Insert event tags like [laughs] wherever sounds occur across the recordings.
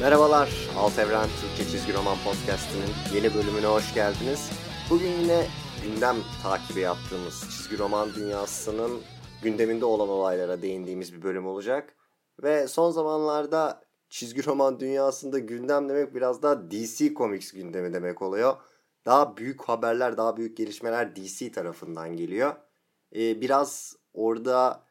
Merhabalar, Alt Evren Türkçe Çizgi Roman Podcast'ının yeni bölümüne hoş geldiniz. Bugün yine gündem takibi yaptığımız çizgi roman dünyasının gündeminde olan olaylara değindiğimiz bir bölüm olacak. Ve son zamanlarda çizgi roman dünyasında gündem demek biraz daha DC Comics gündemi demek oluyor. Daha büyük haberler, daha büyük gelişmeler DC tarafından geliyor. Ee, biraz orada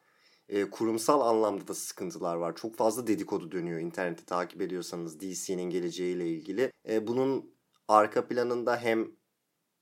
e, kurumsal anlamda da sıkıntılar var. Çok fazla dedikodu dönüyor interneti takip ediyorsanız DC'nin geleceğiyle ilgili. E, bunun arka planında hem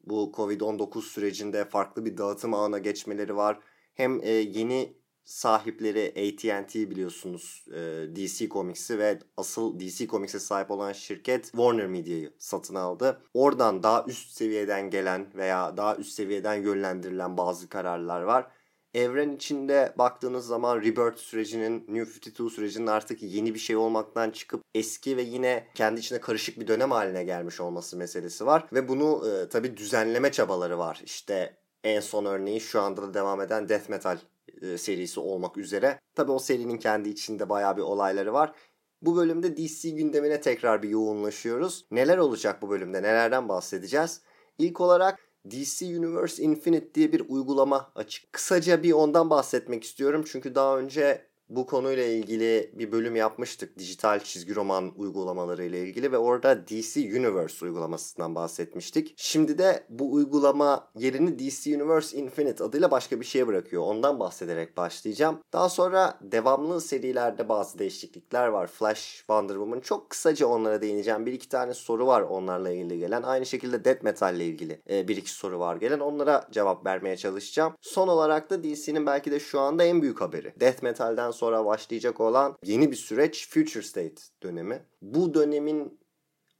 bu Covid-19 sürecinde farklı bir dağıtım ağına geçmeleri var. Hem e, yeni sahipleri AT&T biliyorsunuz e, DC Comics'i ve asıl DC Comics'e sahip olan şirket Warner Media'yı satın aldı. Oradan daha üst seviyeden gelen veya daha üst seviyeden yönlendirilen bazı kararlar var evren içinde baktığınız zaman Rebirth sürecinin, New 52 sürecinin artık yeni bir şey olmaktan çıkıp eski ve yine kendi içine karışık bir dönem haline gelmiş olması meselesi var. Ve bunu e, tabi düzenleme çabaları var. İşte en son örneği şu anda da devam eden Death Metal e, serisi olmak üzere. Tabi o serinin kendi içinde baya bir olayları var. Bu bölümde DC gündemine tekrar bir yoğunlaşıyoruz. Neler olacak bu bölümde? Nelerden bahsedeceğiz? İlk olarak DC Universe Infinite diye bir uygulama açık. Kısaca bir ondan bahsetmek istiyorum çünkü daha önce bu konuyla ilgili bir bölüm yapmıştık. Dijital çizgi roman uygulamaları ile ilgili ve orada DC Universe uygulamasından bahsetmiştik. Şimdi de bu uygulama yerini DC Universe Infinite adıyla başka bir şeye bırakıyor. Ondan bahsederek başlayacağım. Daha sonra devamlı serilerde bazı değişiklikler var. Flash, Wonder Woman çok kısaca onlara değineceğim. Bir iki tane soru var onlarla ilgili gelen. Aynı şekilde Death Metal ile ilgili e, bir iki soru var gelen. Onlara cevap vermeye çalışacağım. Son olarak da DC'nin belki de şu anda en büyük haberi. Death Metal'den sonra başlayacak olan yeni bir süreç Future State dönemi. Bu dönemin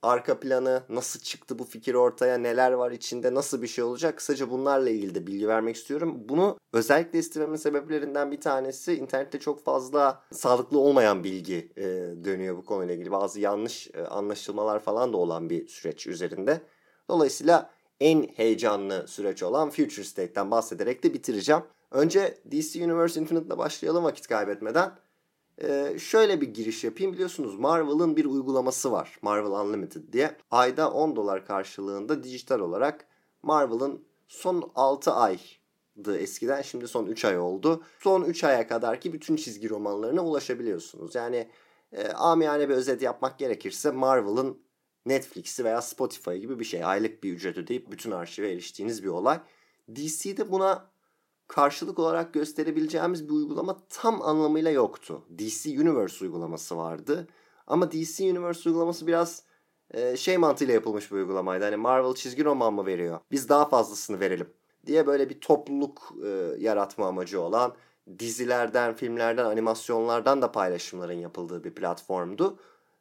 arka planı nasıl çıktı bu fikir ortaya neler var içinde nasıl bir şey olacak kısaca bunlarla ilgili de bilgi vermek istiyorum. Bunu özellikle istememin sebeplerinden bir tanesi internette çok fazla sağlıklı olmayan bilgi e, dönüyor bu konuyla ilgili. Bazı yanlış e, anlaşılmalar falan da olan bir süreç üzerinde. Dolayısıyla en heyecanlı süreç olan Future State'ten bahsederek de bitireceğim. Önce DC Universe Infinite'la başlayalım vakit kaybetmeden. Ee, şöyle bir giriş yapayım. Biliyorsunuz Marvel'ın bir uygulaması var. Marvel Unlimited diye. Ayda 10 dolar karşılığında dijital olarak Marvel'ın son 6 aydı eskiden. Şimdi son 3 ay oldu. Son 3 aya kadar ki bütün çizgi romanlarına ulaşabiliyorsunuz. Yani e, amiyane bir özet yapmak gerekirse Marvel'ın Netflix'i veya Spotify gibi bir şey. Aylık bir ücret ödeyip bütün arşive eriştiğiniz bir olay. DC'de buna karşılık olarak gösterebileceğimiz bir uygulama tam anlamıyla yoktu. DC Universe uygulaması vardı. Ama DC Universe uygulaması biraz e, şey mantığıyla yapılmış bir uygulamaydı. Hani Marvel çizgi roman mı veriyor? Biz daha fazlasını verelim diye böyle bir topluluk e, yaratma amacı olan dizilerden, filmlerden, animasyonlardan da paylaşımların yapıldığı bir platformdu.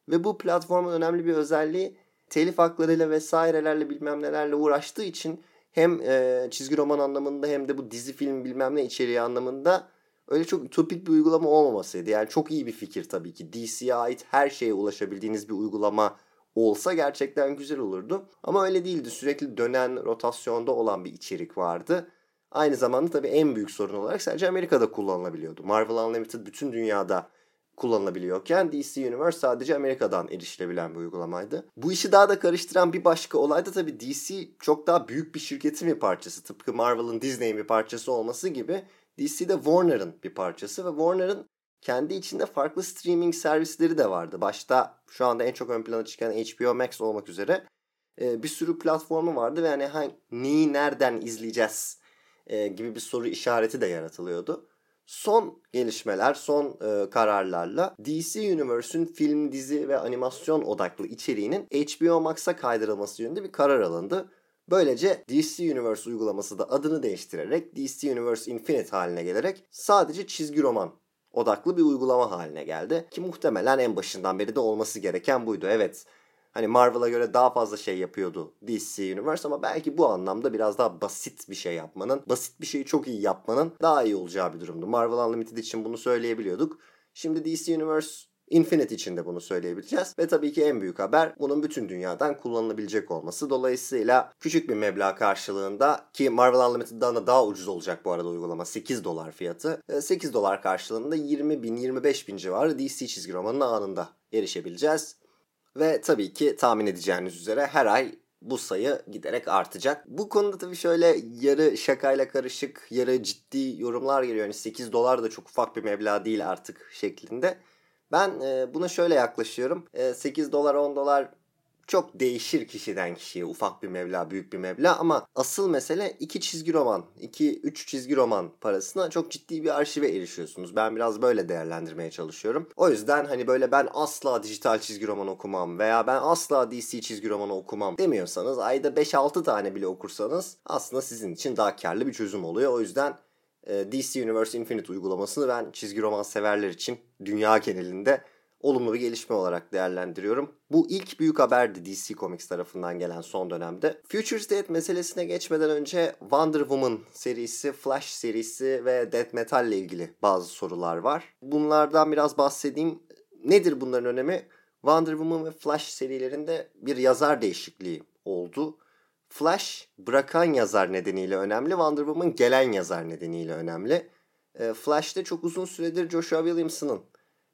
Ve bu platformun önemli bir özelliği telif haklarıyla vesairelerle bilmem nelerle uğraştığı için hem e, çizgi roman anlamında hem de bu dizi film bilmem ne içeriği anlamında öyle çok ütopik bir uygulama olmamasıydı. Yani çok iyi bir fikir tabii ki. DC'ye ait her şeye ulaşabildiğiniz bir uygulama olsa gerçekten güzel olurdu. Ama öyle değildi. Sürekli dönen, rotasyonda olan bir içerik vardı. Aynı zamanda tabii en büyük sorun olarak sadece Amerika'da kullanılabiliyordu. Marvel Unlimited bütün dünyada kullanılabiliyorken DC Universe sadece Amerika'dan erişilebilen bir uygulamaydı. Bu işi daha da karıştıran bir başka olay da tabii DC çok daha büyük bir şirketin bir parçası. Tıpkı Marvel'ın Disney'in bir parçası olması gibi DC de Warner'ın bir parçası ve Warner'ın kendi içinde farklı streaming servisleri de vardı. Başta şu anda en çok ön plana çıkan HBO Max olmak üzere bir sürü platformu vardı ve hani neyi nereden izleyeceğiz gibi bir soru işareti de yaratılıyordu. Son gelişmeler, son e, kararlarla DC Universe'ün film, dizi ve animasyon odaklı içeriğinin HBO Max'a kaydırılması yönünde bir karar alındı. Böylece DC Universe uygulaması da adını değiştirerek DC Universe Infinite haline gelerek sadece çizgi roman odaklı bir uygulama haline geldi. Ki muhtemelen en başından beri de olması gereken buydu. Evet Hani Marvel'a göre daha fazla şey yapıyordu DC Universe ama belki bu anlamda biraz daha basit bir şey yapmanın, basit bir şeyi çok iyi yapmanın daha iyi olacağı bir durumdu. Marvel Unlimited için bunu söyleyebiliyorduk. Şimdi DC Universe Infinite için de bunu söyleyebileceğiz. Ve tabii ki en büyük haber bunun bütün dünyadan kullanılabilecek olması. Dolayısıyla küçük bir meblağ karşılığında ki Marvel Unlimited'dan da daha ucuz olacak bu arada uygulama 8 dolar fiyatı. 8 dolar karşılığında 20 bin 25 bin civarı DC çizgi romanının anında erişebileceğiz. Ve tabii ki tahmin edeceğiniz üzere her ay bu sayı giderek artacak. Bu konuda tabii şöyle yarı şakayla karışık, yarı ciddi yorumlar geliyor. Yani 8 dolar da çok ufak bir meblağ değil artık şeklinde. Ben e, buna şöyle yaklaşıyorum. E, 8 dolar 10 dolar çok değişir kişiden kişiye ufak bir meblağ büyük bir meblağ ama asıl mesele iki çizgi roman iki üç çizgi roman parasına çok ciddi bir arşive erişiyorsunuz. Ben biraz böyle değerlendirmeye çalışıyorum. O yüzden hani böyle ben asla dijital çizgi roman okumam veya ben asla DC çizgi romanı okumam demiyorsanız ayda 5-6 tane bile okursanız aslında sizin için daha karlı bir çözüm oluyor. O yüzden e, DC Universe Infinite uygulamasını ben çizgi roman severler için dünya genelinde olumlu bir gelişme olarak değerlendiriyorum. Bu ilk büyük haberdi DC Comics tarafından gelen son dönemde. Future State meselesine geçmeden önce Wonder Woman serisi, Flash serisi ve Death Metal ile ilgili bazı sorular var. Bunlardan biraz bahsedeyim. Nedir bunların önemi? Wonder Woman ve Flash serilerinde bir yazar değişikliği oldu. Flash bırakan yazar nedeniyle önemli, Wonder Woman gelen yazar nedeniyle önemli. Ee, Flash'te çok uzun süredir Joshua Williamson'ın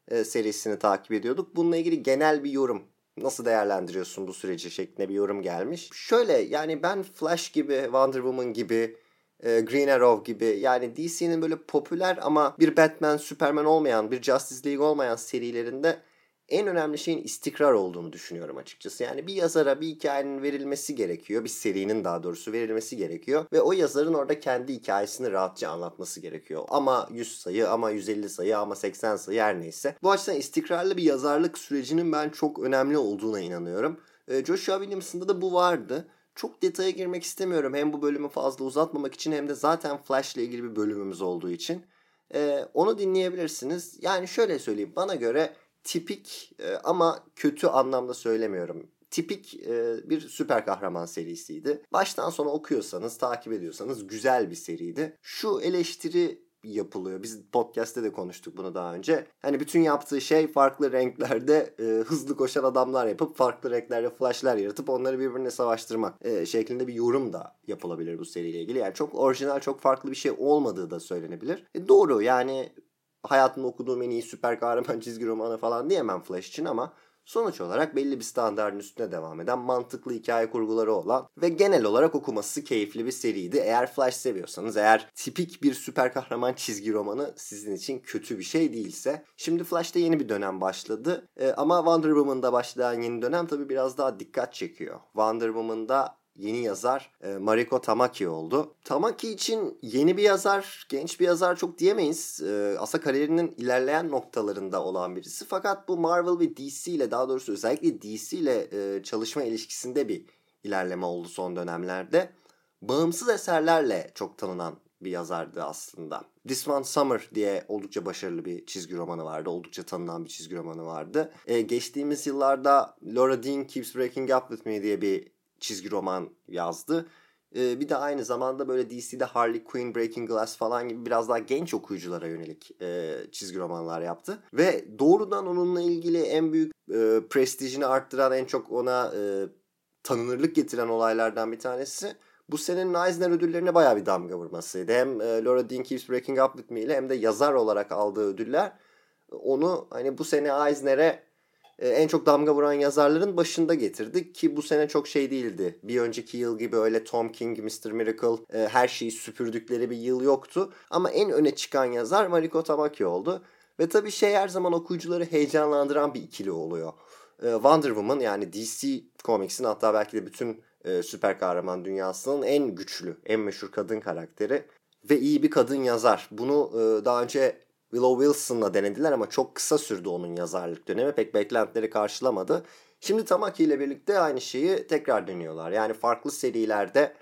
e, serisini takip ediyorduk. Bununla ilgili genel bir yorum nasıl değerlendiriyorsun bu süreci şeklinde bir yorum gelmiş. Şöyle yani ben Flash gibi, Wonder Woman gibi, e, Green Arrow gibi yani DC'nin böyle popüler ama bir Batman, Superman olmayan, bir Justice League olmayan serilerinde en önemli şeyin istikrar olduğunu düşünüyorum açıkçası. Yani bir yazara bir hikayenin verilmesi gerekiyor. Bir serinin daha doğrusu verilmesi gerekiyor. Ve o yazarın orada kendi hikayesini rahatça anlatması gerekiyor. Ama 100 sayı, ama 150 sayı, ama 80 sayı her neyse. Bu açıdan istikrarlı bir yazarlık sürecinin ben çok önemli olduğuna inanıyorum. Ee, Joshua Williamson'da da bu vardı. Çok detaya girmek istemiyorum. Hem bu bölümü fazla uzatmamak için hem de zaten Flash ile ilgili bir bölümümüz olduğu için. Ee, onu dinleyebilirsiniz. Yani şöyle söyleyeyim. Bana göre tipik e, ama kötü anlamda söylemiyorum. Tipik e, bir süper kahraman serisiydi. Baştan sona okuyorsanız, takip ediyorsanız güzel bir seriydi. Şu eleştiri yapılıyor. Biz podcast'te de konuştuk bunu daha önce. Hani bütün yaptığı şey farklı renklerde e, hızlı koşan adamlar yapıp farklı renklerde flashlar yaratıp onları birbirine savaştırmak e, şeklinde bir yorum da yapılabilir bu seriyle ilgili. Yani çok orijinal, çok farklı bir şey olmadığı da söylenebilir. E, doğru yani hayatımda okuduğum en iyi süper kahraman [laughs] çizgi romanı falan diyemem Flash için ama sonuç olarak belli bir standartın üstüne devam eden mantıklı hikaye kurguları olan ve genel olarak okuması keyifli bir seriydi. Eğer Flash seviyorsanız, eğer tipik bir süper kahraman çizgi romanı sizin için kötü bir şey değilse. Şimdi Flash'ta yeni bir dönem başladı ee, ama Wonder Woman'da başlayan yeni dönem tabii biraz daha dikkat çekiyor. Wonder Woman'da yeni yazar e, Mariko Tamaki oldu. Tamaki için yeni bir yazar, genç bir yazar çok diyemeyiz. E, aslında kariyerinin ilerleyen noktalarında olan birisi. Fakat bu Marvel ve DC ile daha doğrusu özellikle DC ile e, çalışma ilişkisinde bir ilerleme oldu son dönemlerde. Bağımsız eserlerle çok tanınan bir yazardı aslında. This One Summer diye oldukça başarılı bir çizgi romanı vardı. Oldukça tanınan bir çizgi romanı vardı. Ee, geçtiğimiz yıllarda Laura Dean Keeps Breaking Up With Me diye bir çizgi roman yazdı. Ee, bir de aynı zamanda böyle DC'de Harley Quinn, Breaking Glass falan gibi biraz daha genç okuyuculara yönelik e, çizgi romanlar yaptı. Ve doğrudan onunla ilgili en büyük e, prestijini arttıran, en çok ona e, tanınırlık getiren olaylardan bir tanesi bu senenin Eisner ödüllerine bayağı bir damga vurmasıydı. Hem e, Laura Dean Keeps Breaking Up With Me ile hem de yazar olarak aldığı ödüller onu hani bu sene Eisner'e e, en çok damga vuran yazarların başında getirdik ki bu sene çok şey değildi. Bir önceki yıl gibi öyle Tom King, Mr. Miracle e, her şeyi süpürdükleri bir yıl yoktu. Ama en öne çıkan yazar Mariko Tamaki oldu. Ve tabii şey her zaman okuyucuları heyecanlandıran bir ikili oluyor. E, Wonder Woman yani DC Comics'in hatta belki de bütün süper kahraman dünyasının en güçlü, en meşhur kadın karakteri ve iyi bir kadın yazar. Bunu daha önce Willow Wilson'la denediler ama çok kısa sürdü onun yazarlık dönemi. Pek beklentileri karşılamadı. Şimdi Tamaki ile birlikte aynı şeyi tekrar deniyorlar. Yani farklı serilerde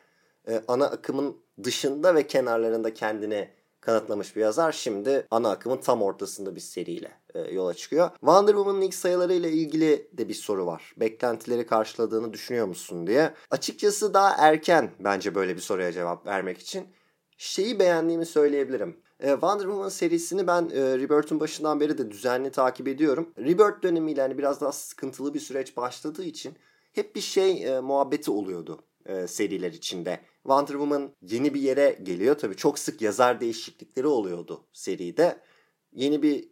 e, ana akımın dışında ve kenarlarında kendini kanıtlamış bir yazar. Şimdi ana akımın tam ortasında bir seriyle e, yola çıkıyor. Wonder Woman'ın ilk sayıları ile ilgili de bir soru var. Beklentileri karşıladığını düşünüyor musun diye. Açıkçası daha erken bence böyle bir soruya cevap vermek için. Şeyi beğendiğimi söyleyebilirim. E, Wonder Woman serisini ben e, Rebirth'ün başından beri de düzenli takip ediyorum. Rebirth dönemiyle hani biraz daha sıkıntılı bir süreç başladığı için hep bir şey e, muhabbeti oluyordu e, seriler içinde. Wonder Woman yeni bir yere geliyor. Tabii çok sık yazar değişiklikleri oluyordu seride. Yeni bir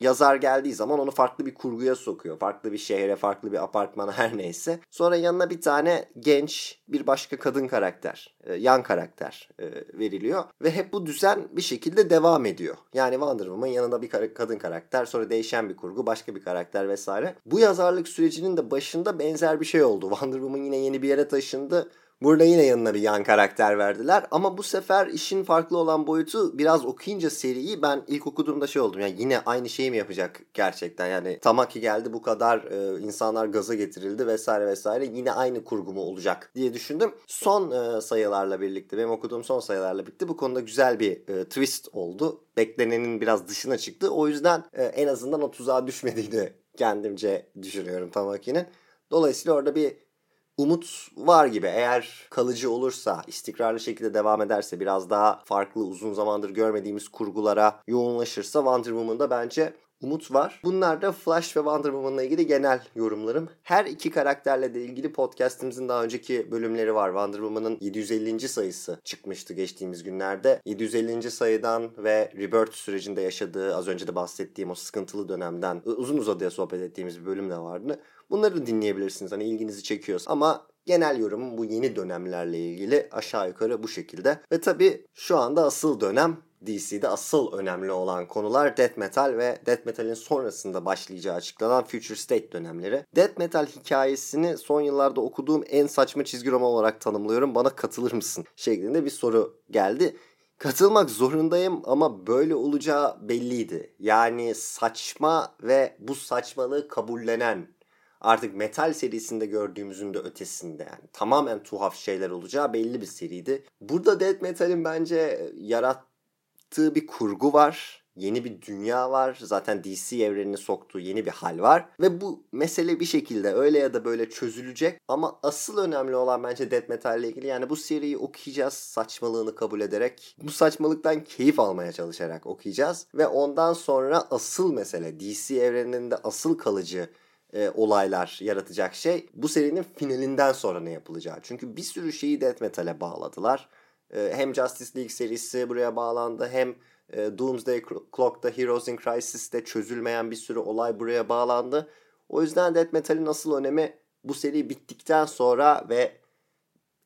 yazar geldiği zaman onu farklı bir kurguya sokuyor. Farklı bir şehre, farklı bir apartmana [laughs] her neyse. Sonra yanına bir tane genç, bir başka kadın karakter, e, yan karakter e, veriliyor. Ve hep bu düzen bir şekilde devam ediyor. Yani Wonder Woman yanında bir kadın karakter, sonra değişen bir kurgu, başka bir karakter vesaire. Bu yazarlık sürecinin de başında benzer bir şey oldu. [laughs] Wonder Woman yine yeni bir yere taşındı Burada yine yanına bir yan karakter verdiler ama bu sefer işin farklı olan boyutu biraz okuyunca seriyi ben ilk okuduğumda şey oldum. Yani yine aynı şeyi mi yapacak gerçekten? Yani Tamaki geldi bu kadar e, insanlar gaza getirildi vesaire vesaire yine aynı kurgu mu olacak diye düşündüm. Son e, sayılarla birlikte benim okuduğum son sayılarla birlikte bu konuda güzel bir e, twist oldu. Beklenenin biraz dışına çıktı. O yüzden e, en azından o tuzağa düşmediğini kendimce düşünüyorum Tamaki'nin. Dolayısıyla orada bir umut var gibi. Eğer kalıcı olursa, istikrarlı şekilde devam ederse, biraz daha farklı uzun zamandır görmediğimiz kurgulara yoğunlaşırsa Wonder Woman'da bence umut var. Bunlar da Flash ve Wonder Woman'la ilgili genel yorumlarım. Her iki karakterle de ilgili podcastimizin daha önceki bölümleri var. Wonder Woman'ın 750. sayısı çıkmıştı geçtiğimiz günlerde. 750. sayıdan ve Rebirth sürecinde yaşadığı az önce de bahsettiğim o sıkıntılı dönemden uzun uzadıya sohbet ettiğimiz bir bölüm de vardı. Bunları dinleyebilirsiniz hani ilginizi çekiyorsa. Ama genel yorumum bu yeni dönemlerle ilgili aşağı yukarı bu şekilde. Ve tabii şu anda asıl dönem DC'de asıl önemli olan konular Death Metal ve Death Metal'in sonrasında başlayacağı açıklanan Future State dönemleri. Death Metal hikayesini son yıllarda okuduğum en saçma çizgi roman olarak tanımlıyorum. Bana katılır mısın? şeklinde bir soru geldi. Katılmak zorundayım ama böyle olacağı belliydi. Yani saçma ve bu saçmalığı kabullenen artık metal serisinde gördüğümüzün de ötesinde yani tamamen tuhaf şeyler olacağı belli bir seriydi. Burada Death Metal'in bence yarattığı bir kurgu var. Yeni bir dünya var. Zaten DC evrenini soktuğu yeni bir hal var. Ve bu mesele bir şekilde öyle ya da böyle çözülecek. Ama asıl önemli olan bence Death Metal ile ilgili yani bu seriyi okuyacağız saçmalığını kabul ederek. Bu saçmalıktan keyif almaya çalışarak okuyacağız. Ve ondan sonra asıl mesele DC evreninde asıl kalıcı e, olaylar yaratacak şey bu serinin finalinden sonra ne yapılacağı. Çünkü bir sürü şeyi Death Metal'e bağladılar. E, hem Justice League serisi buraya bağlandı hem e, Doomsday Clock'ta Heroes in Crisis'te çözülmeyen bir sürü olay buraya bağlandı. O yüzden Death Metal'in asıl önemi bu seri bittikten sonra ve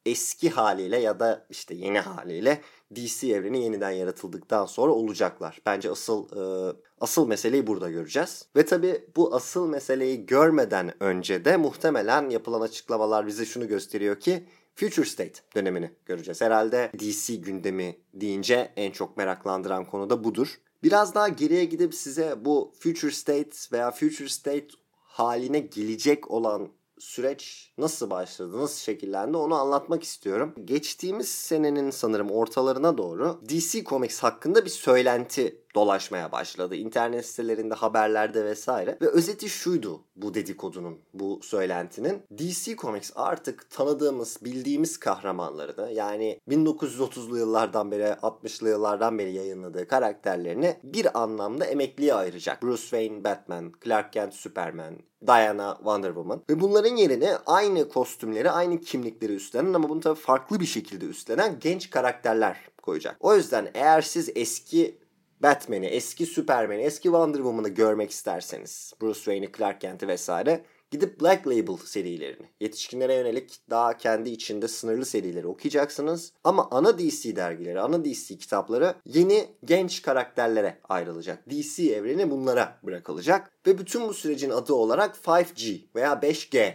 eski haliyle ya da işte yeni haliyle DC evreni yeniden yaratıldıktan sonra olacaklar. Bence asıl e, asıl meseleyi burada göreceğiz. Ve tabi bu asıl meseleyi görmeden önce de muhtemelen yapılan açıklamalar bize şunu gösteriyor ki Future State dönemini göreceğiz. Herhalde DC gündemi deyince en çok meraklandıran konu da budur. Biraz daha geriye gidip size bu Future State veya Future State haline gelecek olan süreç nasıl başladı, nasıl şekillendi onu anlatmak istiyorum. Geçtiğimiz senenin sanırım ortalarına doğru DC Comics hakkında bir söylenti dolaşmaya başladı. İnternet sitelerinde, haberlerde vesaire. Ve özeti şuydu bu dedikodunun, bu söylentinin. DC Comics artık tanıdığımız, bildiğimiz kahramanlarını yani 1930'lu yıllardan beri, 60'lı yıllardan beri yayınladığı karakterlerini bir anlamda emekliye ayıracak. Bruce Wayne Batman, Clark Kent Superman, Diana Wonder Woman. Ve bunların yerine aynı kostümleri, aynı kimlikleri üstlenen ama bunu tabii farklı bir şekilde üstlenen genç karakterler koyacak. O yüzden eğer siz eski Batman'i, eski Superman'i, eski Wonder Woman'ı görmek isterseniz Bruce Wayne'i, Clark Kent'i vesaire gidip Black Label serilerini, yetişkinlere yönelik daha kendi içinde sınırlı serileri okuyacaksınız. Ama ana DC dergileri, ana DC kitapları yeni genç karakterlere ayrılacak. DC evreni bunlara bırakılacak. Ve bütün bu sürecin adı olarak 5G veya 5G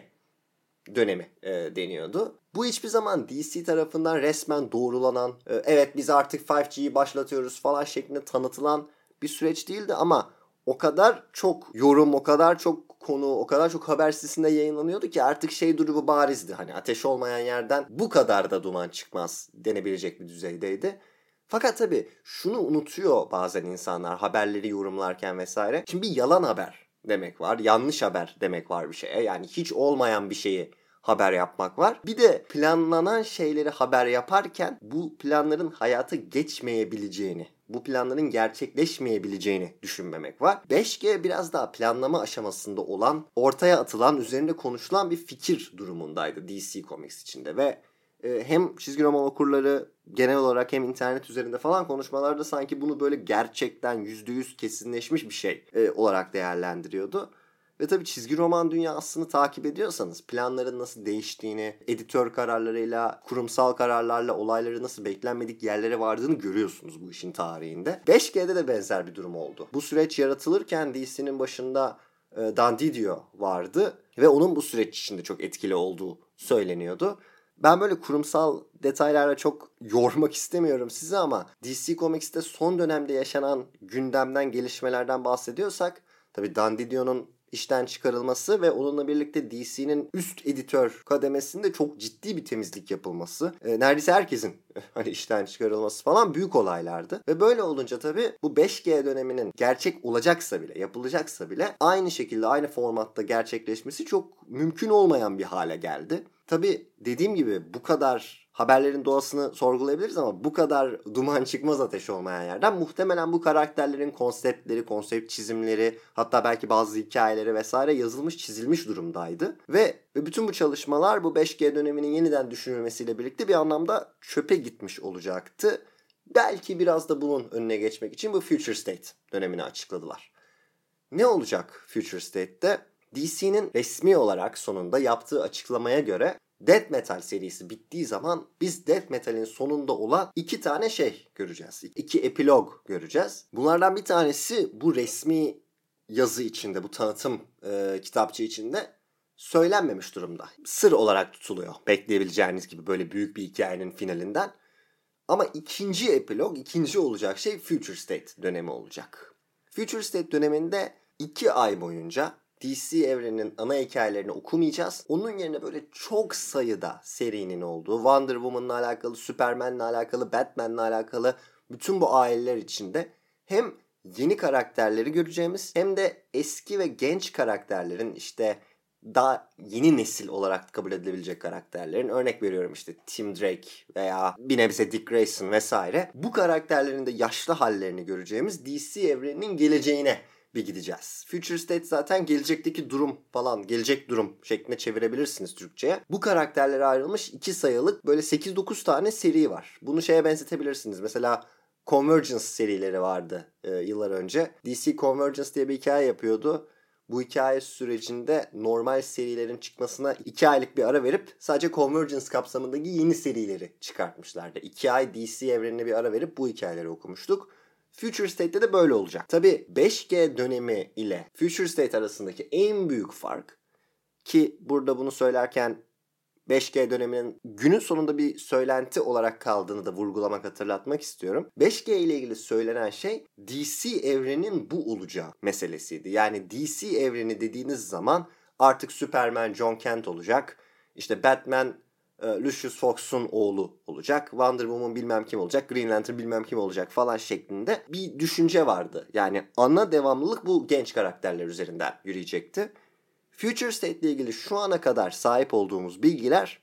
dönemi e, deniyordu. Bu hiçbir zaman DC tarafından resmen doğrulanan, e, evet biz artık 5G'yi başlatıyoruz falan şeklinde tanıtılan bir süreç değildi ama o kadar çok yorum, o kadar çok konu, o kadar çok haber sitesinde yayınlanıyordu ki artık şey durumu barizdi. Hani ateş olmayan yerden bu kadar da duman çıkmaz denebilecek bir düzeydeydi. Fakat tabii şunu unutuyor bazen insanlar haberleri yorumlarken vesaire. Şimdi bir yalan haber demek var, yanlış haber demek var bir şeye. Yani hiç olmayan bir şeyi haber yapmak var. Bir de planlanan şeyleri haber yaparken bu planların hayata geçmeyebileceğini, bu planların gerçekleşmeyebileceğini düşünmemek var. 5G biraz daha planlama aşamasında olan, ortaya atılan, üzerinde konuşulan bir fikir durumundaydı DC Comics içinde ve e, hem çizgi roman okurları genel olarak hem internet üzerinde falan konuşmalarda sanki bunu böyle gerçekten %100 kesinleşmiş bir şey e, olarak değerlendiriyordu. Ve tabii çizgi roman dünyasını takip ediyorsanız planların nasıl değiştiğini, editör kararlarıyla, kurumsal kararlarla olayları nasıl beklenmedik yerlere vardığını görüyorsunuz bu işin tarihinde. 5G'de de benzer bir durum oldu. Bu süreç yaratılırken DC'nin başında e, Dan Didio vardı ve onun bu süreç içinde çok etkili olduğu söyleniyordu. Ben böyle kurumsal detaylarla çok yormak istemiyorum sizi ama DC Comics'te son dönemde yaşanan gündemden gelişmelerden bahsediyorsak tabii Dan Didio'nun işten çıkarılması ve onunla birlikte DC'nin üst editör kademesinde çok ciddi bir temizlik yapılması. E, neredeyse herkesin [laughs] hani işten çıkarılması falan büyük olaylardı. Ve böyle olunca tabii bu 5G döneminin gerçek olacaksa bile, yapılacaksa bile aynı şekilde aynı formatta gerçekleşmesi çok mümkün olmayan bir hale geldi. Tabii dediğim gibi bu kadar haberlerin doğasını sorgulayabiliriz ama bu kadar duman çıkmaz ateş olmayan yerden muhtemelen bu karakterlerin konseptleri, konsept çizimleri hatta belki bazı hikayeleri vesaire yazılmış çizilmiş durumdaydı. Ve bütün bu çalışmalar bu 5G döneminin yeniden düşünülmesiyle birlikte bir anlamda çöpe gitmiş olacaktı. Belki biraz da bunun önüne geçmek için bu Future State dönemini açıkladılar. Ne olacak Future State'te? DC'nin resmi olarak sonunda yaptığı açıklamaya göre Death Metal serisi bittiği zaman biz Death Metal'in sonunda olan iki tane şey göreceğiz. İki epilog göreceğiz. Bunlardan bir tanesi bu resmi yazı içinde, bu tanıtım e, kitapçı içinde söylenmemiş durumda. Sır olarak tutuluyor. Bekleyebileceğiniz gibi böyle büyük bir hikayenin finalinden. Ama ikinci epilog, ikinci olacak şey Future State dönemi olacak. Future State döneminde iki ay boyunca DC evreninin ana hikayelerini okumayacağız. Onun yerine böyle çok sayıda serinin olduğu, Wonder Woman'la alakalı, Superman'la alakalı, Batman'la alakalı bütün bu aileler içinde hem yeni karakterleri göreceğimiz hem de eski ve genç karakterlerin işte daha yeni nesil olarak kabul edilebilecek karakterlerin örnek veriyorum işte Tim Drake veya bir nebze Dick Grayson vesaire bu karakterlerin de yaşlı hallerini göreceğimiz DC evreninin geleceğine bir gideceğiz. Future State zaten gelecekteki durum falan, gelecek durum şeklinde çevirebilirsiniz Türkçe'ye. Bu karakterlere ayrılmış iki sayılık böyle 8-9 tane seri var. Bunu şeye benzetebilirsiniz. Mesela Convergence serileri vardı e, yıllar önce. DC Convergence diye bir hikaye yapıyordu. Bu hikaye sürecinde normal serilerin çıkmasına 2 aylık bir ara verip sadece Convergence kapsamındaki yeni serileri çıkartmışlardı. 2 ay DC evrenine bir ara verip bu hikayeleri okumuştuk. Future State'de de böyle olacak. Tabi 5G dönemi ile Future State arasındaki en büyük fark ki burada bunu söylerken 5G döneminin günün sonunda bir söylenti olarak kaldığını da vurgulamak, hatırlatmak istiyorum. 5G ile ilgili söylenen şey DC evrenin bu olacağı meselesiydi. Yani DC evreni dediğiniz zaman artık Superman John Kent olacak. İşte Batman e, Lucius Fox'un oğlu olacak. Wonder Woman bilmem kim olacak. Green Lantern bilmem kim olacak falan şeklinde bir düşünce vardı. Yani ana devamlılık bu genç karakterler üzerinden yürüyecekti. Future State ile ilgili şu ana kadar sahip olduğumuz bilgiler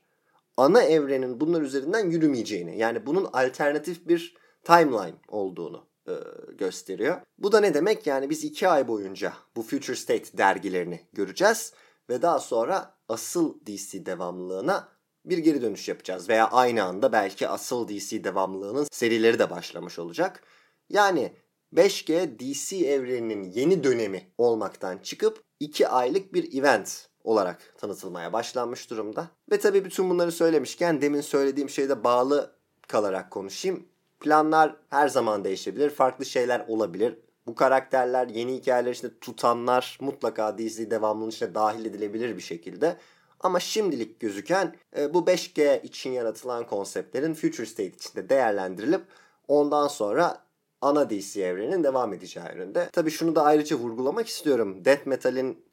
ana evrenin bunlar üzerinden yürümeyeceğini yani bunun alternatif bir timeline olduğunu e, gösteriyor. Bu da ne demek? Yani biz iki ay boyunca bu Future State dergilerini göreceğiz ve daha sonra asıl DC devamlılığına bir geri dönüş yapacağız. Veya aynı anda belki asıl DC devamlılığının serileri de başlamış olacak. Yani 5G DC evreninin yeni dönemi olmaktan çıkıp 2 aylık bir event olarak tanıtılmaya başlanmış durumda. Ve tabii bütün bunları söylemişken demin söylediğim şeyde bağlı kalarak konuşayım. Planlar her zaman değişebilir. Farklı şeyler olabilir. Bu karakterler yeni hikayeler içinde tutanlar mutlaka DC devamlılığının içine dahil edilebilir bir şekilde. Ama şimdilik gözüken e, bu 5G için yaratılan konseptlerin Future State içinde değerlendirilip ondan sonra ana DC evrenin devam edeceği yönünde. Tabii şunu da ayrıca vurgulamak istiyorum. Death Metal'in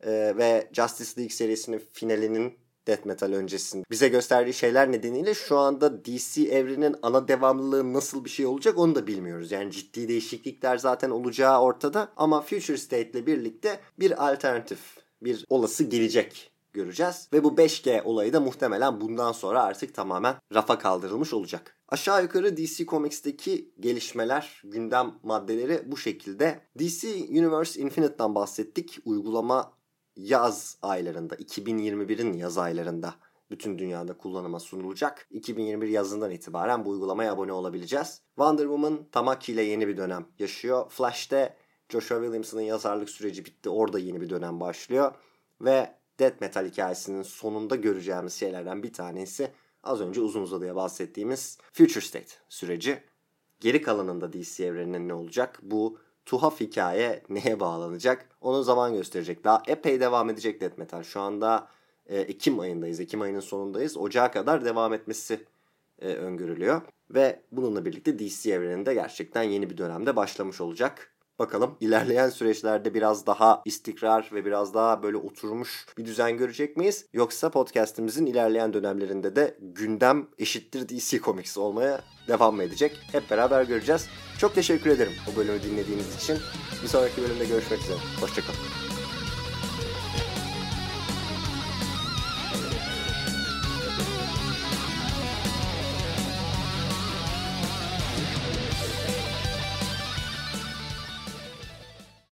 e, ve Justice League serisinin finalinin Death Metal öncesinde bize gösterdiği şeyler nedeniyle şu anda DC evrenin ana devamlılığı nasıl bir şey olacak onu da bilmiyoruz. Yani ciddi değişiklikler zaten olacağı ortada ama Future State ile birlikte bir alternatif, bir olası gelecek göreceğiz. Ve bu 5G olayı da muhtemelen bundan sonra artık tamamen rafa kaldırılmış olacak. Aşağı yukarı DC Comics'teki gelişmeler, gündem maddeleri bu şekilde. DC Universe Infinite'dan bahsettik. Uygulama yaz aylarında, 2021'in yaz aylarında bütün dünyada kullanıma sunulacak. 2021 yazından itibaren bu uygulamaya abone olabileceğiz. Wonder Woman Tamaki ile yeni bir dönem yaşıyor. Flash'te Joshua Williamson'ın yazarlık süreci bitti. Orada yeni bir dönem başlıyor. Ve Death Metal hikayesinin sonunda göreceğimiz şeylerden bir tanesi az önce uzun uzadıya bahsettiğimiz Future State süreci. Geri kalanında DC evreninin ne olacak? Bu tuhaf hikaye neye bağlanacak? Onu zaman gösterecek. Daha epey devam edecek Death Metal. Şu anda e, Ekim ayındayız. Ekim ayının sonundayız. Ocağa kadar devam etmesi e, öngörülüyor. Ve bununla birlikte DC evreninde gerçekten yeni bir dönemde başlamış olacak. Bakalım ilerleyen süreçlerde biraz daha istikrar ve biraz daha böyle oturmuş bir düzen görecek miyiz? Yoksa podcastimizin ilerleyen dönemlerinde de gündem eşittir DC Comics olmaya devam mı edecek? Hep beraber göreceğiz. Çok teşekkür ederim bu bölümü dinlediğiniz için. Bir sonraki bölümde görüşmek üzere. Hoşçakalın.